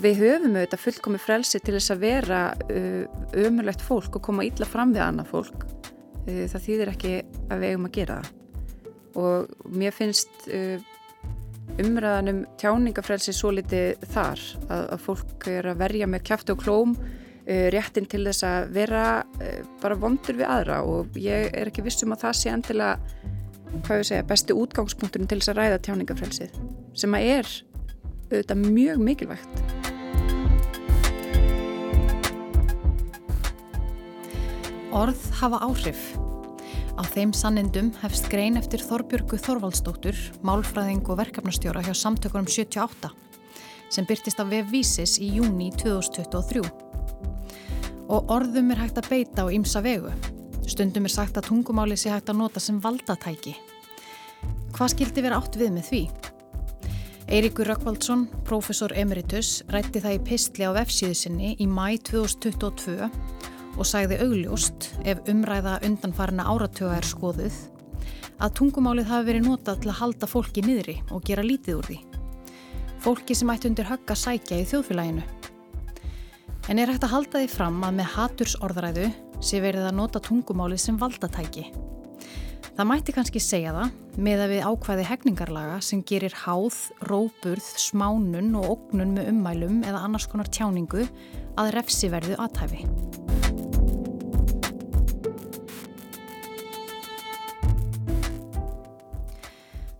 og við höfum auðvitað fullkomi frelsi til þess að vera uh, ömulegt fólk og koma ítla fram við annað fólk. Uh, það þýðir ekki að við eigum að gera það. Og mér finnst uh, umræðanum tjáningafrelsi svo litið þar að, að fólk er að verja með kæftu og klóm réttin til þess að vera bara vondur við aðra. Og ég er ekki vissum að það sé endilega hvað ég segja, besti útgangspunkturinn til þess að ræða tjáningafrelsið sem að er auðvitað mjög mikilvægt. Orð hafa áhrif. Á þeim sannindum hefst grein eftir Þorbjörgu Þorvaldsdóttur, málfræðing og verkefnastjóra hjá samtökunum 78 sem byrtist af vefvísis í júni 2023. Og orðum er hægt að beita á ýmsa vegu. Stundum er sagt að tungumáli sé hægt að nota sem valdatæki. Hvað skildi vera átt við með því? Eiríkur Rökkvaldsson, professor emeritus, rætti það í pistli á vefsíðu sinni í mæ 2022 og sagði augljóst, ef umræða undanfarina áratuga er skoðuð, að tungumálið hafi verið notað til að halda fólki niðri og gera lítið úr því. Fólki sem ætti undir högg að sækja í þjóðfélaginu. En er hægt að halda því fram að með haturs orðræðu sé verið að nota tungumálið sem valdatæki. Það mætti kannski segja það með að við ákvæði hegningarlaga sem gerir háð, róburð, smánun og ógnun með ummælum eða annars konar tjáningu að refsiverðu aðtæfi.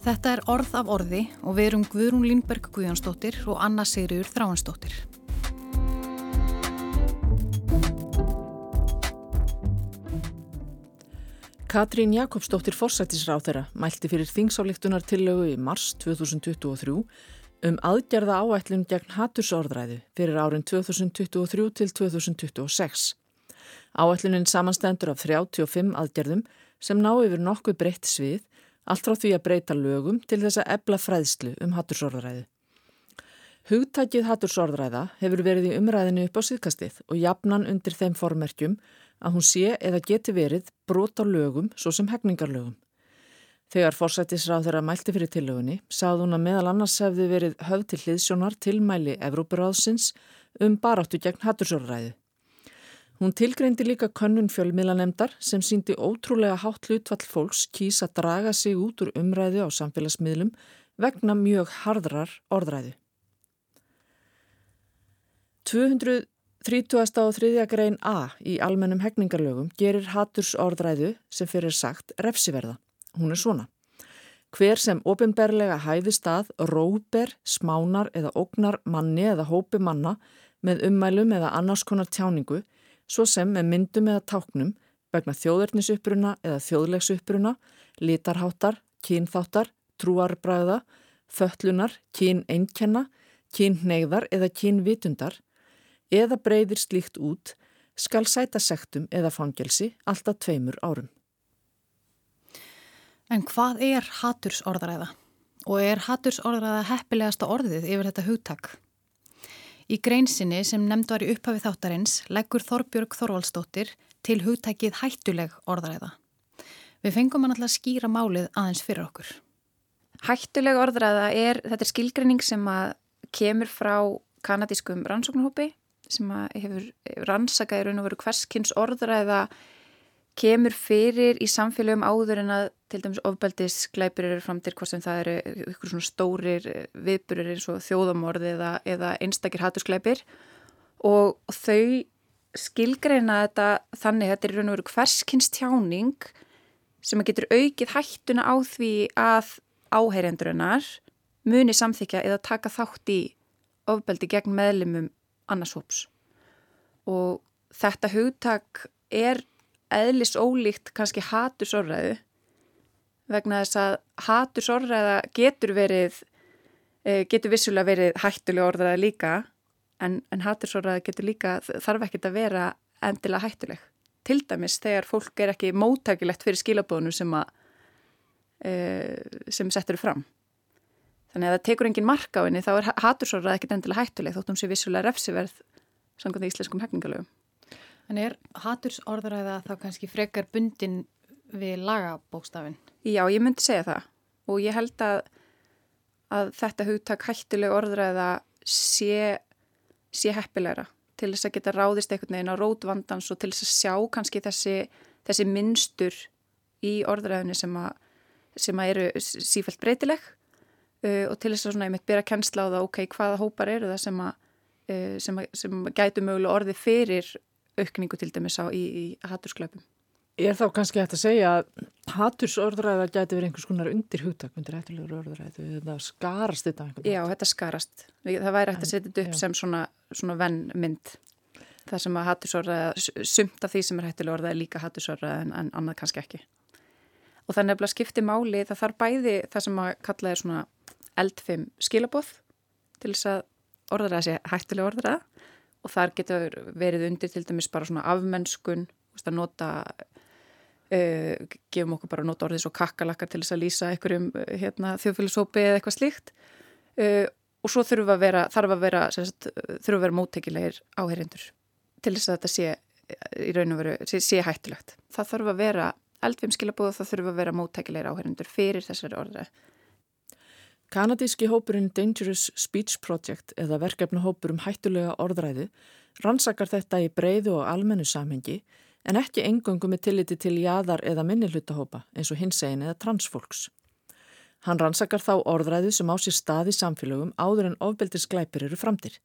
Þetta er orð af orði og við erum Guðrún Lindberg Guðjónsdóttir og Anna Sigriður Þráinsdóttir. Katrín Jakobsdóttir forsættisráð þeirra mælti fyrir þingsáleiktunar tillögu í mars 2023 um aðgerða áætlun gegn hattursorðræðu fyrir árin 2023 til 2026. Áætlunin samanstendur af 35 aðgerðum sem ná yfir nokkuð breytt svið, allt frá því að breyta lögum til þess að ebla fræðslu um hattursorðræðu. Hugtækið hattursorðræða hefur verið í umræðinu upp á síðkastið og jafnan undir þeim formerkjum að hún sé eða geti verið brot á lögum svo sem hegningarlögum. Þegar forsættisráð þeirra mælti fyrir tillögunni sagði hún að meðal annars hefði verið höfð til hliðsjónar tilmæli Evrópuráðsins um baráttu gegn hattursorðræðu. Hún tilgreindi líka könnun fjölmiðlanemdar sem síndi ótrúlega hátt hlutfall fólks kýsa að draga sig út úr umræðu á samfélagsmiðlum vegna mjög hardrar orðræðu. 200 30. og 3. grein A í almennum hegningarlögum gerir haturs orðræðu sem fyrir sagt refsiverða. Hún er svona. Hver sem ofinberlega hæði stað, róper, smánar eða ógnar manni eða hópi manna með ummælum eða annars konar tjáningu, svo sem með myndum eða táknum vegna þjóðverðnisuppruna eða þjóðlegsuppruna, litarháttar, kínþáttar, trúarbræða, föttlunar, kín einkenna, kín hneiðar eða kín vitundar, eða breyðir slíkt út skal sæta sektum eða fangelsi alltaf tveimur árum. En hvað er hatursorðræða? Og er hatursorðræða heppilegasta orðið yfir þetta hugtak? Í greinsinni sem nefnd var í upphafi þáttarins leggur Þorbjörg Þorvaldsdóttir til hugtækið hættuleg orðræða. Við fengum hann alltaf að skýra málið aðeins fyrir okkur. Hættuleg orðræða er, þetta er skilgrinning sem að kemur frá kanadískum rannsóknarhópi sem hefur rannsakað í raun og veru hverskins orðræða kemur fyrir í samfélögum áður en að til dæmis ofbeldisglæpir eru framtir hvort sem það eru ykkur svona stórir viðburir eins og þjóðamorði eða, eða einstakir hatursglæpir og þau skilgreina þetta þannig þetta er raun og veru hverskins tjáning sem að getur aukið hættuna á því að áheyrendurinnar muni samþykja eða taka þátt í ofbeldi gegn meðlimum annarshóps og þetta hugtak er eðlis ólíkt kannski hatursorræðu vegna þess að hatursorræða getur verið e, getur vissulega verið hættulega orðræða líka en, en hatursorræða getur líka þarf ekkert að vera endilega hættuleg til dæmis þegar fólk er ekki móttækilegt fyrir skilabóðunum sem að e, sem settur fram Þannig að það tekur engin marka á henni þá er hatursorrað ekkert endilega hættuleg þóttum sé vissulega refsiverð samkvæmt í íslenskum hefningalögum. En er hatursorðræða þá kannski frekar bundin við lagabókstafin? Já, ég myndi segja það og ég held að, að þetta hugtak hættuleg orðræða sé sé heppilegra til þess að geta ráðist einhvern veginn á rótvandans og til þess að sjá kannski þessi, þessi minnstur í orðræðinu sem, a, sem að eru sífælt breytileg uh, og til þess að svona ég mitt byrja að kennsla á það ok, hvaða hópar eru það sem að, uh, sem, sem gætu mögulega orði fyrir aukningu til dæmis á í, í hattursklöpum. Er þá kannski hægt að segja að hattursorðræða gæti verið einhvers konar undir hugtak, undir hættilegur orðræðu, þetta skarast þetta einhvern veginn? Já, þetta skarast. Það væri hægt að setja þetta upp já. sem svona, svona vennmynd. Það sem að hattursorðræða, sumt af því sem er hættilegur orðræða er líka hattursorðræða en, en annað kannski ekki. Og það nefnilega skipti máli, það þarf bæði það sem að kalla er svona eldfim skilabóð til þess að orðræða sé hættilegur orðræða og þar getur verið undir til dæmis bara svona afmennskun, að nota Uh, gefum okkur bara nota orðið svo kakkalakkar til þess að lýsa einhverjum uh, hérna, þjóðfélagsópi eða eitthvað slíkt uh, og svo þurfum að vera, þarf að vera, sagt, þurfum að vera móttekilegir áherindur til þess að þetta sé í raun og veru, sé, sé hættulegt. Það þarf að vera eldvimskilabóð og það þurfum að vera móttekilegir áherindur fyrir þessari orðið. Kanadíski hópurinn Dangerous Speech Project eða verkefnahópur um hættulega orðræði rannsakar þetta í breyðu og almennu samhengi en ekki engöngu með tilliti til jæðar eða minnihlutahópa eins og hinsegin eða transfólks. Hann rannsakar þá orðræðu sem á sér stað í samfélögum áður en ofbeldisglæpir eru framtir.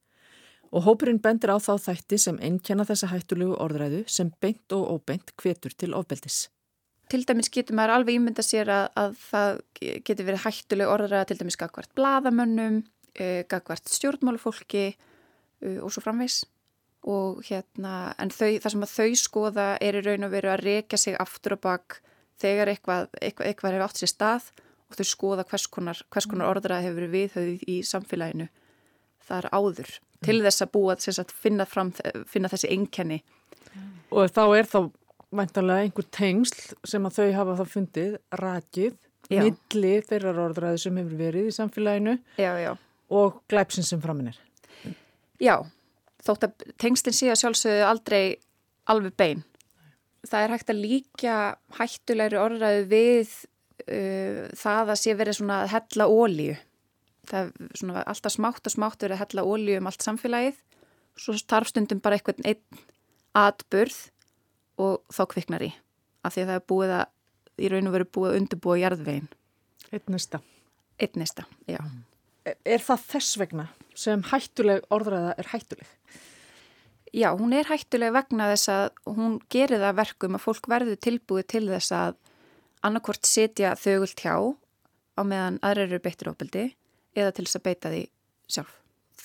Og hópurinn bendir á þá þætti sem einnkenna þessa hættulegu orðræðu sem beint og óbeint kvetur til ofbeldis. Til dæmis getur maður alveg ímynda sér að, að það getur verið hættuleg orðræða til dæmis gagvart bladamönnum, eh, gagvart stjórnmálufólki eh, og svo framvegs og hérna, en þau, það sem að þau skoða er í raun og veru að reyka sig aftur og bakk þegar eitthvað, eitthvað, eitthvað hefur átt sér stað og þau skoða hvers konar, hvers konar orðrað hefur viðhauð í samfélaginu þar áður til þess að búa að finna, fram, finna þessi enkenni. Og þá er þá mæntalega einhver tengsl sem að þau hafa þá fundið rakið, já. milli þeirrar orðræði sem hefur verið í samfélaginu já, já. og glæpsin sem framinir. Já, þótt að tengstin sé að sjálfsögðu aldrei alveg bein. Það er hægt að líka hættulegri orðræðu við uh, það að sé verið svona að hella ólíu. Það er svona alltaf smátt og smátt verið að hella ólíu um allt samfélagið. Svo starf stundum bara einhvern einn atburð og þá kviknar í. Af því að það er búið að, í raun og veru búið að undirbúa jarðvegin. Eitt nesta. Eitt nesta, já. Er, er það þess vegna sem hættuleg orðræða er hættuleg? Já, hún er hættuleg vegna þess að hún gerir það verkum að fólk verður tilbúið til þess að annarkvort setja þögult hjá á meðan aðra eru beittir ofbeldi eða til þess að beita því sjálf.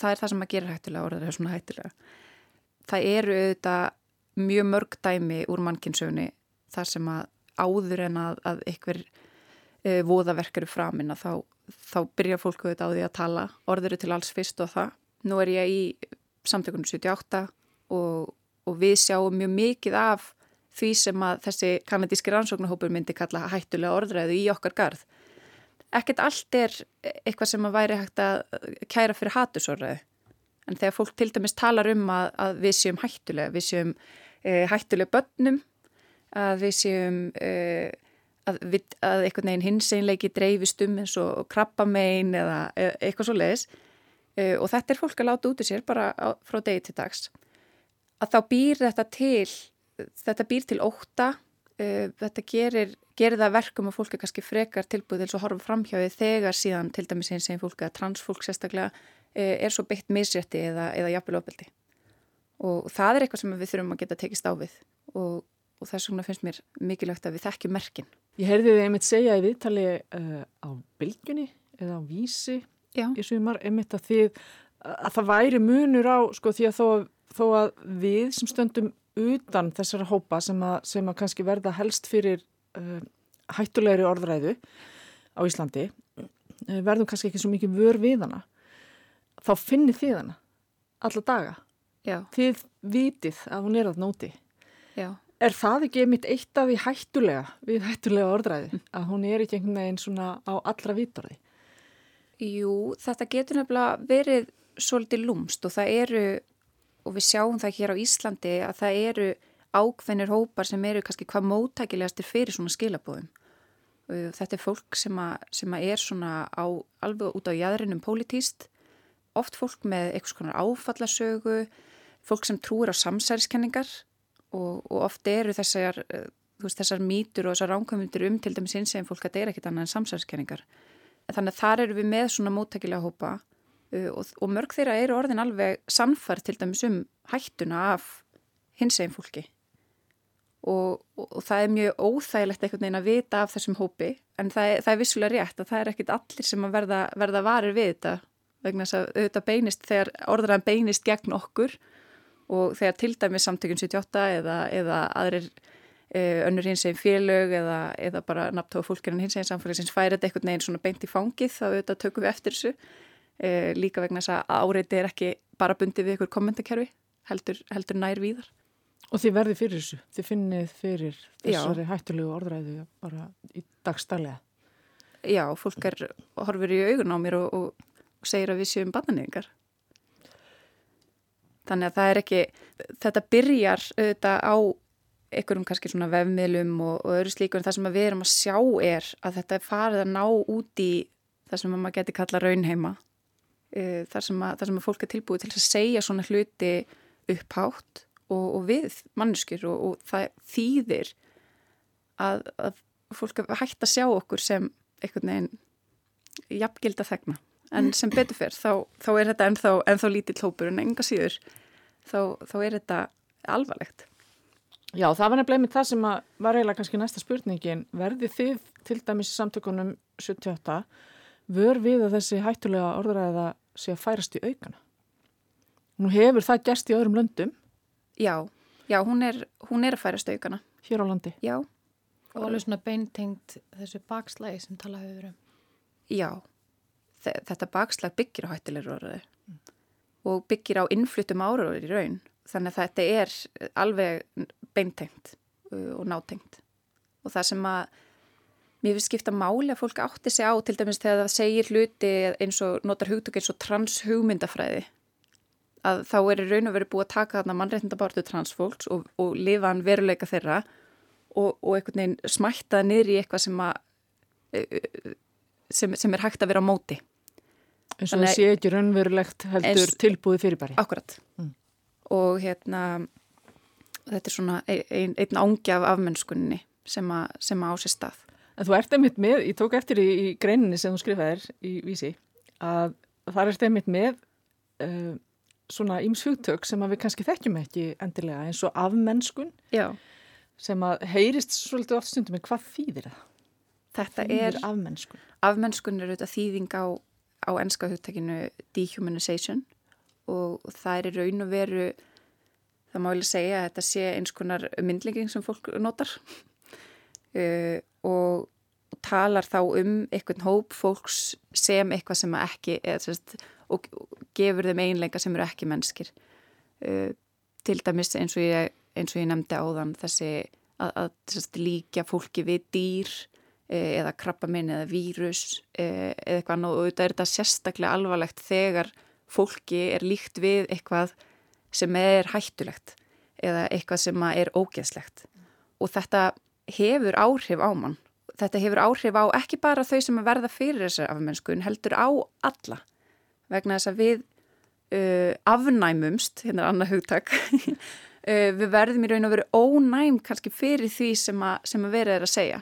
Það er það sem að gera hættulega orðræða svona hættulega. Það eru auðvitað mjög mörg dæmi úr mannkinsögni þar sem að áður en að, að ykkur e, eh, voðaverk eru framinn að þá þá byrja fólku þetta á því að tala orður til alls fyrst og það. Nú er ég í samtökunum 78 og, og við sjáum mjög mikið af því sem að þessi kanadíski rannsóknarhópur myndi kalla hættulega orðræðu í okkar garð. Ekkert allt er eitthvað sem að væri hægt að kæra fyrir hattusorðræðu. En þegar fólk til dæmis talar um að, að við séum hættulega, við séum e, hættulega börnum, að við séum e, að, við, að einhvern veginn hins einleiki dreifist um eins og krabbamein eða e, eitthvað svo leiðis e, og þetta er fólk að láta út í sér bara á, frá degi til dags að þá býr þetta til þetta býr til óta þetta gerir, gerir það verkum að fólk er kannski frekar tilbúið til að horfa framhjáði þegar síðan til dæmis eins og fólk eða transfólk sérstaklega er svo beitt misrétti eða, eða jafnvel ofbeldi. Og það er eitthvað sem við þurfum að geta tekist á við. Og, og þess vegna finnst mér mikilvægt að við þekkjum merkinn Ég heyrði þið einmitt segja í viðtali uh, á bylgjunni eða á vísi Já. í sumar einmitt að þið að það væri munur á sko því að þó, þó að við sem stöndum utan þessara hópa sem að, sem að kannski verða helst fyrir uh, hættulegri orðræðu á Íslandi verðum kannski ekki svo mikið vör við hana þá finnir þið hana alla daga Já. þið vitið að hún er að nóti Já Er það ekki einmitt eitt af því hættulega við hættulega orðræði að hún er ekki einhvern veginn svona á allra vítorði? Jú, þetta getur nefnilega verið svolítið lúmst og það eru, og við sjáum það hér á Íslandi, að það eru ákveðnir hópar sem eru kannski hvað móttækilegastir fyrir svona skilabóðum. Þetta er fólk sem, að, sem að er svona á, alveg út á jæðrinum pólitíst, oft fólk með eitthvað svona áfallasögu, fólk sem trúir á samsæriskenningar og, og oft eru þessar, veist, þessar mýtur og þessar ránkomundur um til dæmis eins og fólk að það er ekkit annað en samsæriskenningar. Þannig að þar eru við með svona móttækilega hópa uh, og, og mörg þeirra eru orðin alveg samfart til dæmis um hættuna af hins eginn fólki og, og, og það er mjög óþægilegt einhvern veginn að vita af þessum hópi en það er, það er vissulega rétt að það er ekkit allir sem að verða, verða varir við þetta vegna þess að auðvitað beinist þegar orðræðan beinist gegn okkur og þegar til dæmis samtökun 78 eða, eða aðrir e, önnur hins eginn félög eða, eða bara nabtóða fólkirinn hins eginn samfélagsins færi þetta einhvern veginn svona beint í fangið þá auðvitað tökum við eftir þessu e, líka vegna þess að áreiti er ekki bara bundið við einhver kommentarkerfi heldur, heldur nær víðar Og þið verði fyrir þessu, þið finnið fyrir þessari Já. hættulegu orðræðu bara í dagstælega. Já, fólk er horfur í augun á mér og, og segir að við séum bannaningar. Þannig að það er ekki, þetta byrjar auðvitað á einhverjum kannski svona vefmiðlum og, og öðru slíkur en það sem við erum að sjá er að þetta er farið að ná út í það sem maður geti kalla raunheima. Þar sem að, að fólk er tilbúið til að segja svona hluti upphátt og, og við manneskir og, og það þýðir að, að fólk hægt að sjá okkur sem einhvern veginn jafngild að þegna en sem betur fyrr þá, þá er þetta ennþá, ennþá lítill hópur en enga síður þá, þá er þetta alvarlegt. Já, það var nefnilega með það sem var eiginlega kannski næsta spurningin. Verði þið til dæmis í samtökunum 78 vör við að þessi hættulega orðræða sé að færast í aukana? Nú hefur það gerst í öðrum löndum Já, já, hún er, hún er að færa staukana. Hér á landi? Já. Og alveg svona beintengt þessu bakslægi sem talaði við um. Já, þetta bakslag byggir á hættilegur orðið mm. og byggir á innflutum áraður í raun. Þannig að þetta er alveg beintengt uh, og nátengt. Og það sem að mér finnst skipta máli að fólk átti sig á til dæmis þegar það segir hluti eins og notar hugtökk eins og transhugmyndafræði að þá er í raun og verið búið að taka þarna mannreitndabartu transfólks og, og lifa hann veruleika þeirra og, og einhvern veginn smætta niður í eitthvað sem, að, e, e, sem, sem er hægt að vera á móti. En svo það sé ekki raunverulegt heldur eins, tilbúið fyrirbæri. Akkurat. Mm. Og hérna, þetta er svona ein, einn ángi af afmennskunni sem, a, sem að á sér stað. En þú ert einmitt með, ég tók eftir í, í greininni sem þú skrifaðir í vísi, að það ert einmitt með uh, svona ímshugtök sem við kannski þekkjum ekki endilega eins og afmennskun Já. sem að heyrist svolítið oft stundum en hvað þýðir það? Þetta er afmennskun. Afmennskun er auðvitað þýðing á, á ennska hugtakinu dehumanization og það er í raun og veru það má ég segja að þetta sé eins konar myndlinging sem fólk notar uh, og, talar þá um einhvern hóp fólks sem eitthvað sem ekki eða sérst og gefur þeim einleika sem eru ekki mennskir. Uh, til dæmis eins og ég, eins og ég nefndi áðan þessi að, að þessi, líka fólki við dýr eða krabbaminn eða vírus uh, eða eitthvað og auðvitað er þetta sérstaklega alvarlegt þegar fólki er líkt við eitthvað sem er hættulegt eða eitthvað sem er ógeðslegt. Og þetta hefur áhrif á mann. Þetta hefur áhrif á ekki bara þau sem verða fyrir þessar afmennskun heldur á alla. Vegna þess að við uh, afnæmumst, hérna er annað hugtak, uh, við verðum í raun og veru ónæm kannski fyrir því sem að, sem að verið er að segja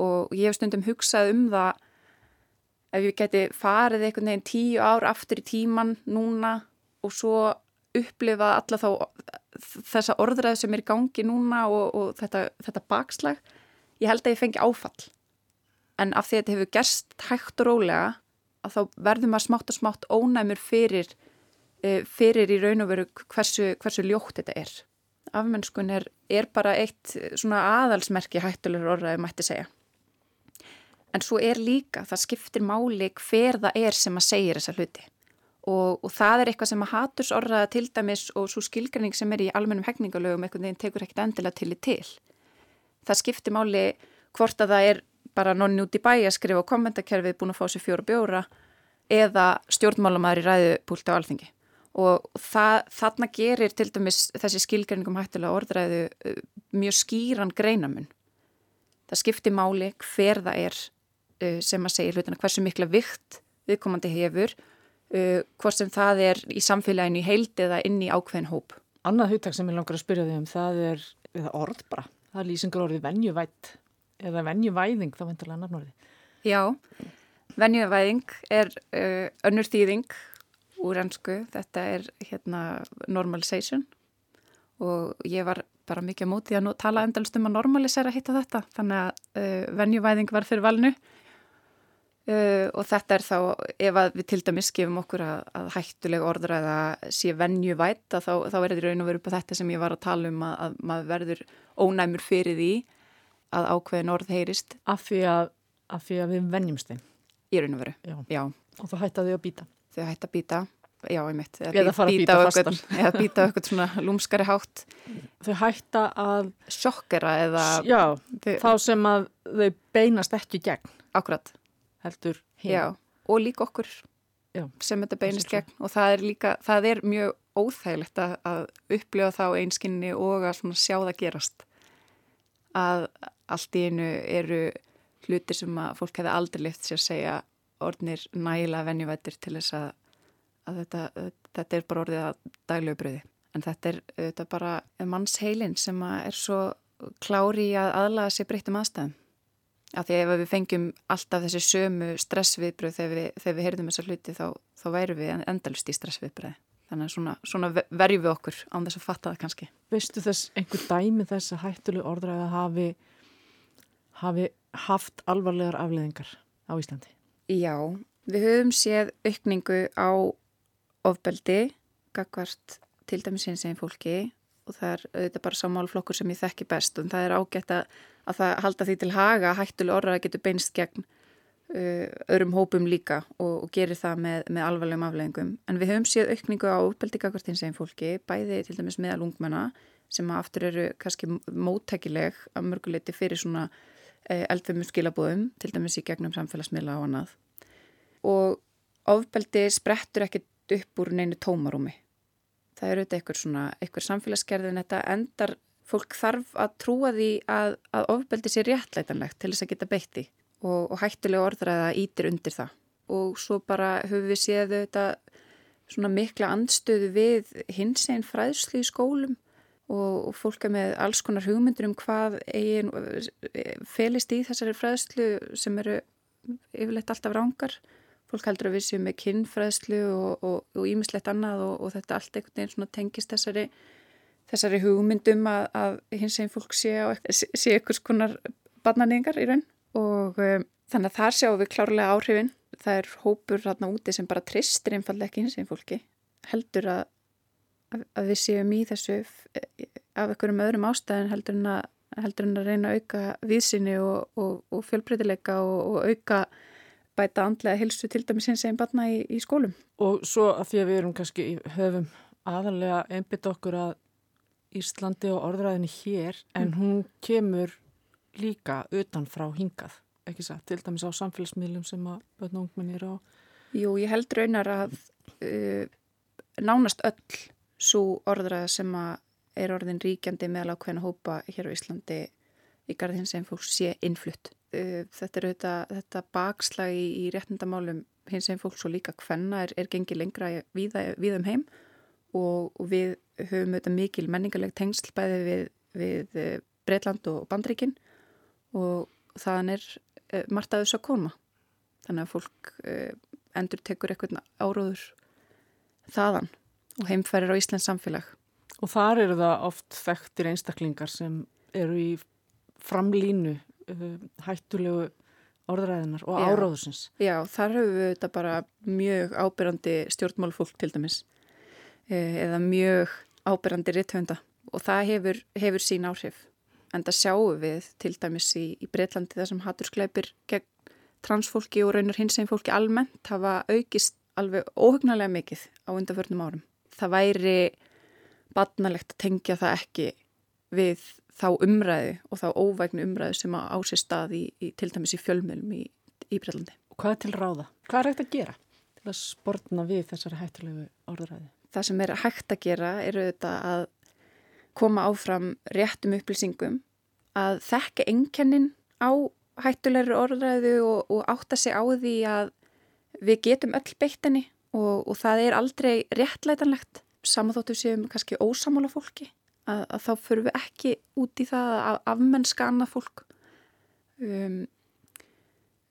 og ég hef stundum hugsað um það ef ég geti farið einhvern veginn tíu ár aftur í tíman núna og svo upplifa alla þá þessa orðræð sem er í gangi núna og, og þetta, þetta bakslag, ég held að ég fengi áfall en af því að þetta hefur gerst hægt og rólega að þá verður maður smátt og smátt ónæmur fyrir, uh, fyrir í raun og veru hversu, hversu ljótt þetta er. Afmennskun er, er bara eitt svona aðalsmerki hættulegur orðaði mætti segja. En svo er líka, það skiptir máli hver það er sem að segja þessa hluti. Og, og það er eitthvað sem að haturs orðaða til dæmis og svo skilgrinning sem er í almennum hegningalögum einhvern veginn tekur ekkert endilega til í til. Það skiptir máli hvort að það er bara nonni út í bæ að skrifa kommentarkerfið búin að fá sér fjóra bjóra eða stjórnmálamæður í ræðupúlti á alþengi og það, þarna gerir til dæmis þessi skilgjörningum hættulega orðræðu uh, mjög skýran greinamun. Það skiptir máli hver það er sem að segja hlutina hversu mikla vikt viðkomandi hefur uh, hvort sem það er í samfélaginu í heild eða inn í ákveðin hóp. Annað hugtak sem ég langar að spyrja þig um, það er orð bara, það er lýsingur orðið venjuvætt eða venjuvæðing þá vendarlega annar orðið. Já, venjuvæðing er uh, önnur þýðing úr ennsku, þetta er hérna normalization og ég var bara mikið á móti að tala endalst um að normalisera hitta þetta, þannig að uh, venjuvæðing var fyrir valnu uh, og þetta er þá, ef við til dæmis gefum okkur að, að hættuleg orðræða sé venjuvætt þá, þá er þetta raun og veru på þetta sem ég var að tala um að, að maður verður ónæmur fyrir því að ákveðin orð heyrist. Af því að, af því að við venjumst þeim? Í raun og veru, já. já. Og þá hætta þau að býta? Þau hætta að býta já, ég mitt, eða fara að býta fastan eða býta eitthvað svona lúmskari hátt þau hætta að sjokkera eða já, þau, þá sem að þau beinast ekki gegn akkurat heldur hér og líka okkur já. sem þetta beinast gegn og það er líka, það er mjög óþægilegt að, að upplifa þá einskinni og að sjá það gerast að allt í einu eru hlutir sem að fólk hefði aldrei lift sér að segja orðnir nægilega venjuvættir til þess að að þetta, þetta er bara orðið að daglegu bröði. En þetta er þetta bara mannsheilin sem er svo klári að aðlaga sér breyttum aðstæðum. Af því ef við fengjum alltaf þessi sömu stressviðbröð þegar við, þegar við heyrðum þessa hluti þá, þá væru við endalust í stressviðbröði. Þannig að svona, svona verjum við okkur án þess að fatta það kannski. Veistu þess einhver dæmi þess að hættuleg orðræða hafi, hafi haft alvarlegar afleðingar á Íslandi? Já, við höfum séð aukningu á ofbeldi, gagvart til dæmis hins eginn fólki og það er auðvitað bara sammálflokkur sem ég þekki best og það er ágætt að, að það halda því til haga hættulega orða að getur beinst gegn uh, öðrum hópum líka og, og gerir það með, með alvarlegum afleggingum. En við höfum séð aukningu á hins eginn fólki, bæði til dæmis meðal ungmenna sem aftur eru kannski móttækileg að mörguleiti fyrir svona uh, eldfumum skilabóðum, til dæmis í gegnum samfélagsmiðla og annað. Og ofbeldi sprettur ekkit upp úr neinu tómarúmi. Það er auðvitað eitthvað svona, eitthvað samfélagsgerð en þetta endar, fólk þarf að trúa því að, að ofbeldi sér réttlætanlegt til þess að geta beitti og, og hættulega orðræða ítir undir það. Og svo bara höfum við séð auðvitað svona mikla andstöðu við hins einn fræðslu í skólum og, og fólk er með alls konar hugmyndur um hvað eigin felist í þessari fræðslu sem eru yfirleitt alltaf rángar fólk heldur að við séum með kinnfræðslu og ímislegt annað og, og þetta allt einhvern veginn svona tengist þessari, þessari hugmyndum að, að hins einn fólk sé, sé einhvers konar barnaningar í raun og um, þannig að þar sjáum við klárlega áhrifin. Það er hópur hérna úti sem bara tristir einfallega ekki hins einn fólki heldur að, að við séum í þessu af einhverjum öðrum ástæðin heldur en að, heldur en að reyna að auka vísinni og, og, og fjölbreytileika og auka bæta andlega hilsu til dæmis hins einn barna í, í skólum. Og svo að því að við erum kannski höfum aðalega einbit okkur að Íslandi og orðræðinni hér en mm. hún kemur líka utan frá hingað, ekki það, til dæmis á samfélagsmiðlum sem að börn og ungminn eru á. Jú, ég held raunar að uh, nánast öll svo orðræða sem að er orðin ríkjandi meðal á hvernig hópa hér á Íslandi í garðin sem fólk sé innflutt. Eh, þetta er auðvitað, þetta bakslag í, í réttindamálum hins einn fólks og líka hvenna er, er gengið lengra við, um heim og, og við höfum auðvitað mikil menningarleg tengsl bæði við, við eh, Breitland og Bandríkin og þaðan er e, margt að þess að koma. Þannig að fólk endur tekur eitthvað áróður þaðan og heimfærir á Íslands samfélag. Og þar eru það oft þekktir einstaklingar sem eru í framlínu hættulegu orðræðinar og áráðusins. Já, þar höfum við þetta bara mjög ábyrrandi stjórnmálfólk til dæmis eh, eða mjög ábyrrandi ritthönda og það hefur, hefur sín áhrif. En það sjáum við til dæmis í, í Breitlandi þar sem hatturskleipir gegn transfólki og raunar hins einn fólki almennt hafa aukist alveg óhugnarlega mikið á undanförnum árum. Það væri badnalegt að tengja það ekki við þá umræðu og þá óvægnu umræðu sem á sér stað í, í, til dæmis í fjölmjölum í, í Breitlandi. Og hvað er til ráða? Hvað er hægt að gera til að sportna við þessari hættulegu orðræðu? Það sem er hægt að gera eru þetta að koma áfram réttum upplýsingum, að þekka enkennin á hættulegri orðræðu og, og átta sig á því að við getum öll beitt henni og, og það er aldrei réttlætanlegt samanþóttu séum kannski ósamála fólki að, að þá fyrir við ekki út í það að afmennska annað fólk. Um,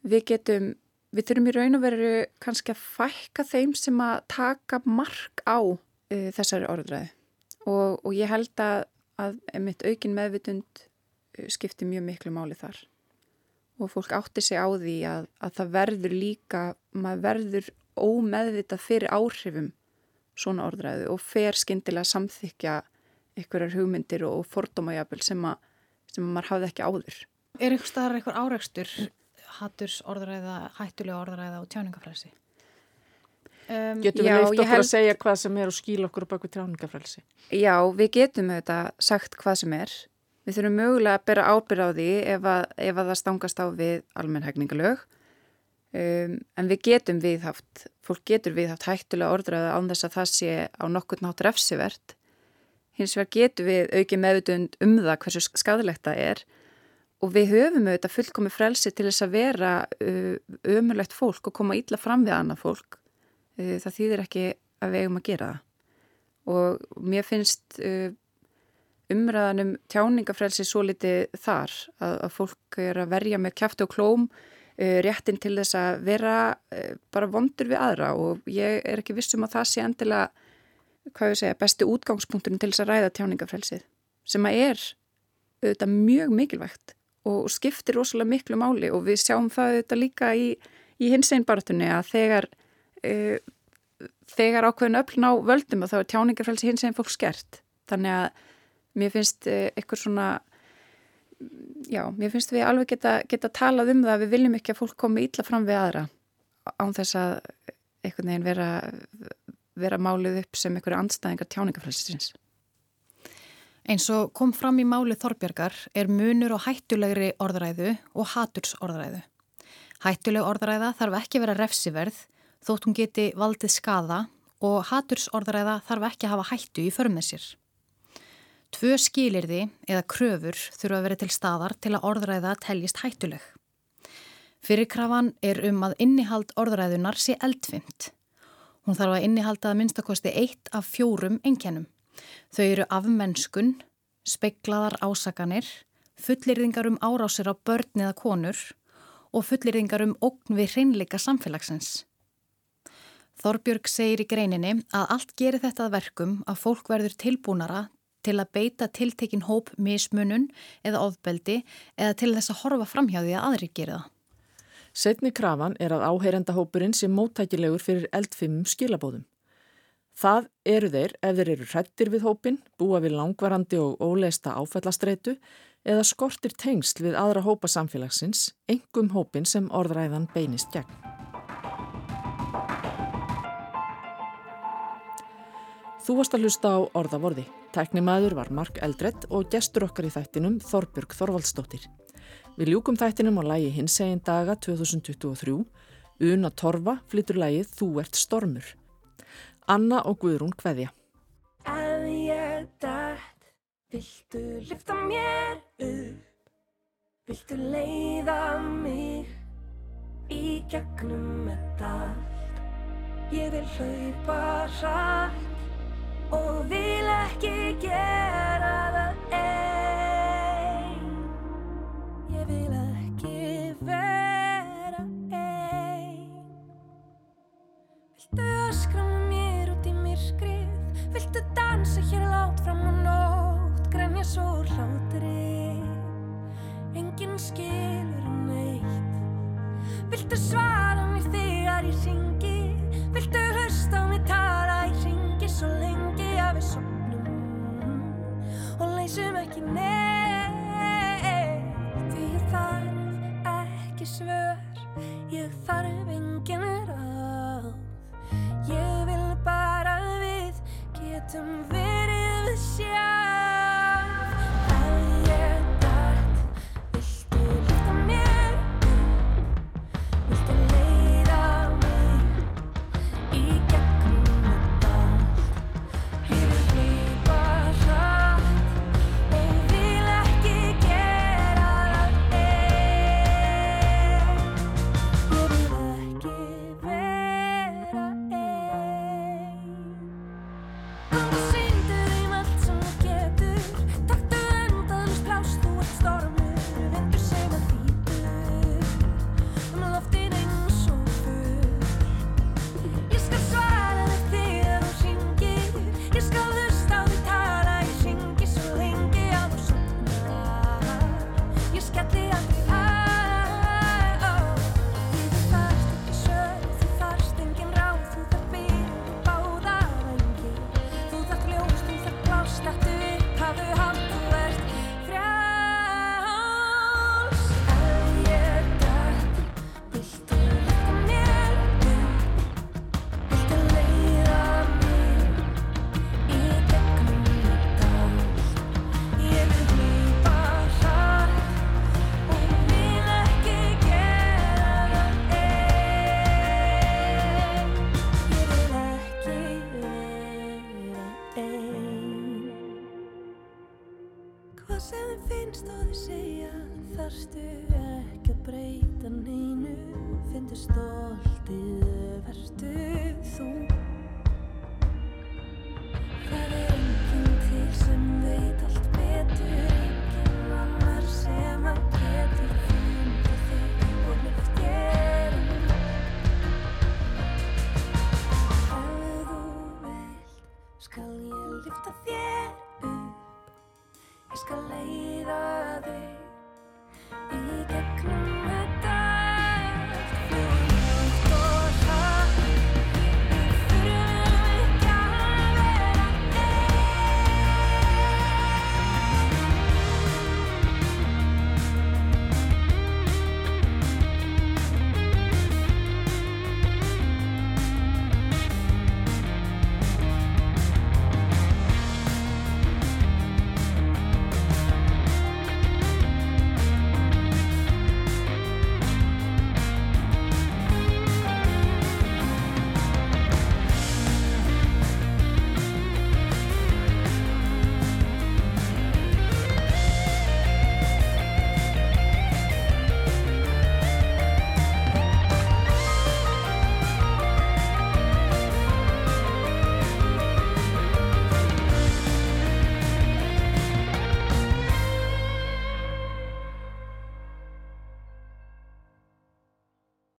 við getum við þurfum í raun og veru kannski að fækka þeim sem að taka mark á uh, þessari orðræði og, og ég held að, að mitt aukin meðvitund uh, skiptir mjög miklu máli þar. Og fólk átti sig á því að, að það verður líka, maður verður ómeðvitað fyrir áhrifum svona orðræðu og fer skindilega samþykja einhverjar hugmyndir og fordómajabel sem, sem maður hafði ekki áður. Er einhver staðar einhver áreikstur hatturs orðræða, hættulega orðræða og tjáningafrælsi? Um, getum við leift okkur held... að segja hvað sem er og skíla okkur bak við tjáningafrælsi? Já, við getum auðvitað sagt hvað sem er Við þurfum mögulega að bera ábyrð á því ef að, ef að það stangast á við almennhækningalög um, en við getum viðhaft, fólk getur viðhaft hættulega orðræða án þess að það sé á nokkur nátt refsivert. Hins vegar getur við auki meðutund um það hversu skadilegt það er og við höfum auðvitað fullkomi frelsi til þess að vera uh, ömulegt fólk og koma ítla fram við annað fólk. Uh, það þýðir ekki að við eigum að gera það og mér finnst uh, umræðanum tjáningafrelsi svo litið þar að, að fólk er að verja með kæft og klóm réttin til þess að vera bara vondur við aðra og ég er ekki vissum að það sé endilega hvað ég segja, besti útgangspunkturinn til þess að ræða tjáningafrelsið sem að er auðvitað mjög mikilvægt og skiptir rosalega miklu máli. Og við sjáum það auðvitað líka í, í hins einn baratunni að þegar uh, þegar ákveðin ölln á völdum og þá er tjáningafrelsi hins einn fólk skert þannig að mér finnst eh, eitthvað svona já, mér finnst við alveg geta, geta talað um það við viljum ekki að fólk komi ítla fram við aðra án þess að einhvern veginn vera, vera málið upp sem einhverju andstæðingar tjáningafræðsins. Eins og kom fram í málið Þorbjörgar er munur og hættulegri orðræðu og haturs orðræðu. Hættuleg orðræða þarf ekki vera refsiverð þótt hún geti valdið skada og haturs orðræða þarf ekki að hafa hættu í förmessir. Tvö skilirði eða kröfur þurfa að vera til staðar til að orðræða teljist hættuleg. Fyrirkrafan er um að innihald orðræðunar sé eldfimt. Hún þarf að innihalda að minnstakosti eitt af fjórum engjannum. Þau eru afmennskun, speiklaðar ásakanir, fullirðingar um árásir á börn eða konur og fullirðingar um ógn við hreinleika samfélagsins. Þorbjörg segir í greininni að allt gerir þetta að verkum að fólk verður tilbúnara til að beita tiltekin hóp mismunun eða ofbeldi eða til þess að horfa framhjáði að aðri gera það. Setni krafan er að áheyrendahópurinn sem móttækilegur fyrir eldfimum skilabóðum. Það eru þeir ef þeir eru hrættir við hópin, búa við langvarandi og óleista áfællastreitu eða skortir tengsl við aðra hópa samfélagsins, engum hópin sem orðræðan beinist gegn. Þú varst að hlusta á orðavorði. Tæknimaður var Mark Eldredd og gestur okkar í þættinum Þorbjörg Þorvaldsdóttir. Við ljúkum þættinum á lægi hins egin daga 2023. Una Torfa flytur lægið Þú ert stormur. Anna og Guðrún Kveðja. Ef ég dætt, viltu lifta mér upp, viltu leiða mig í gegnum þetta allt. Ég vil hlaupa rætt og vil ekki gera Viltu dansa hér látt fram á nótt grænja svo hlátri. Enginn skilur neitt. Viltu svara mér þegar ég syngi Viltu hlusta á mig tala? Í syngi svo lengi að við sopnum og leysum ekki neitt þið segja Þarstu ekki að breyta neinu? Findu stoltið, verðu þú. Það er enginn til sem veit allt betur Enginn annar sem að getur fundið þig og lyft ég upp Ef þú vilt skal ég lyfta þér Ég skal leiða þig í gegnum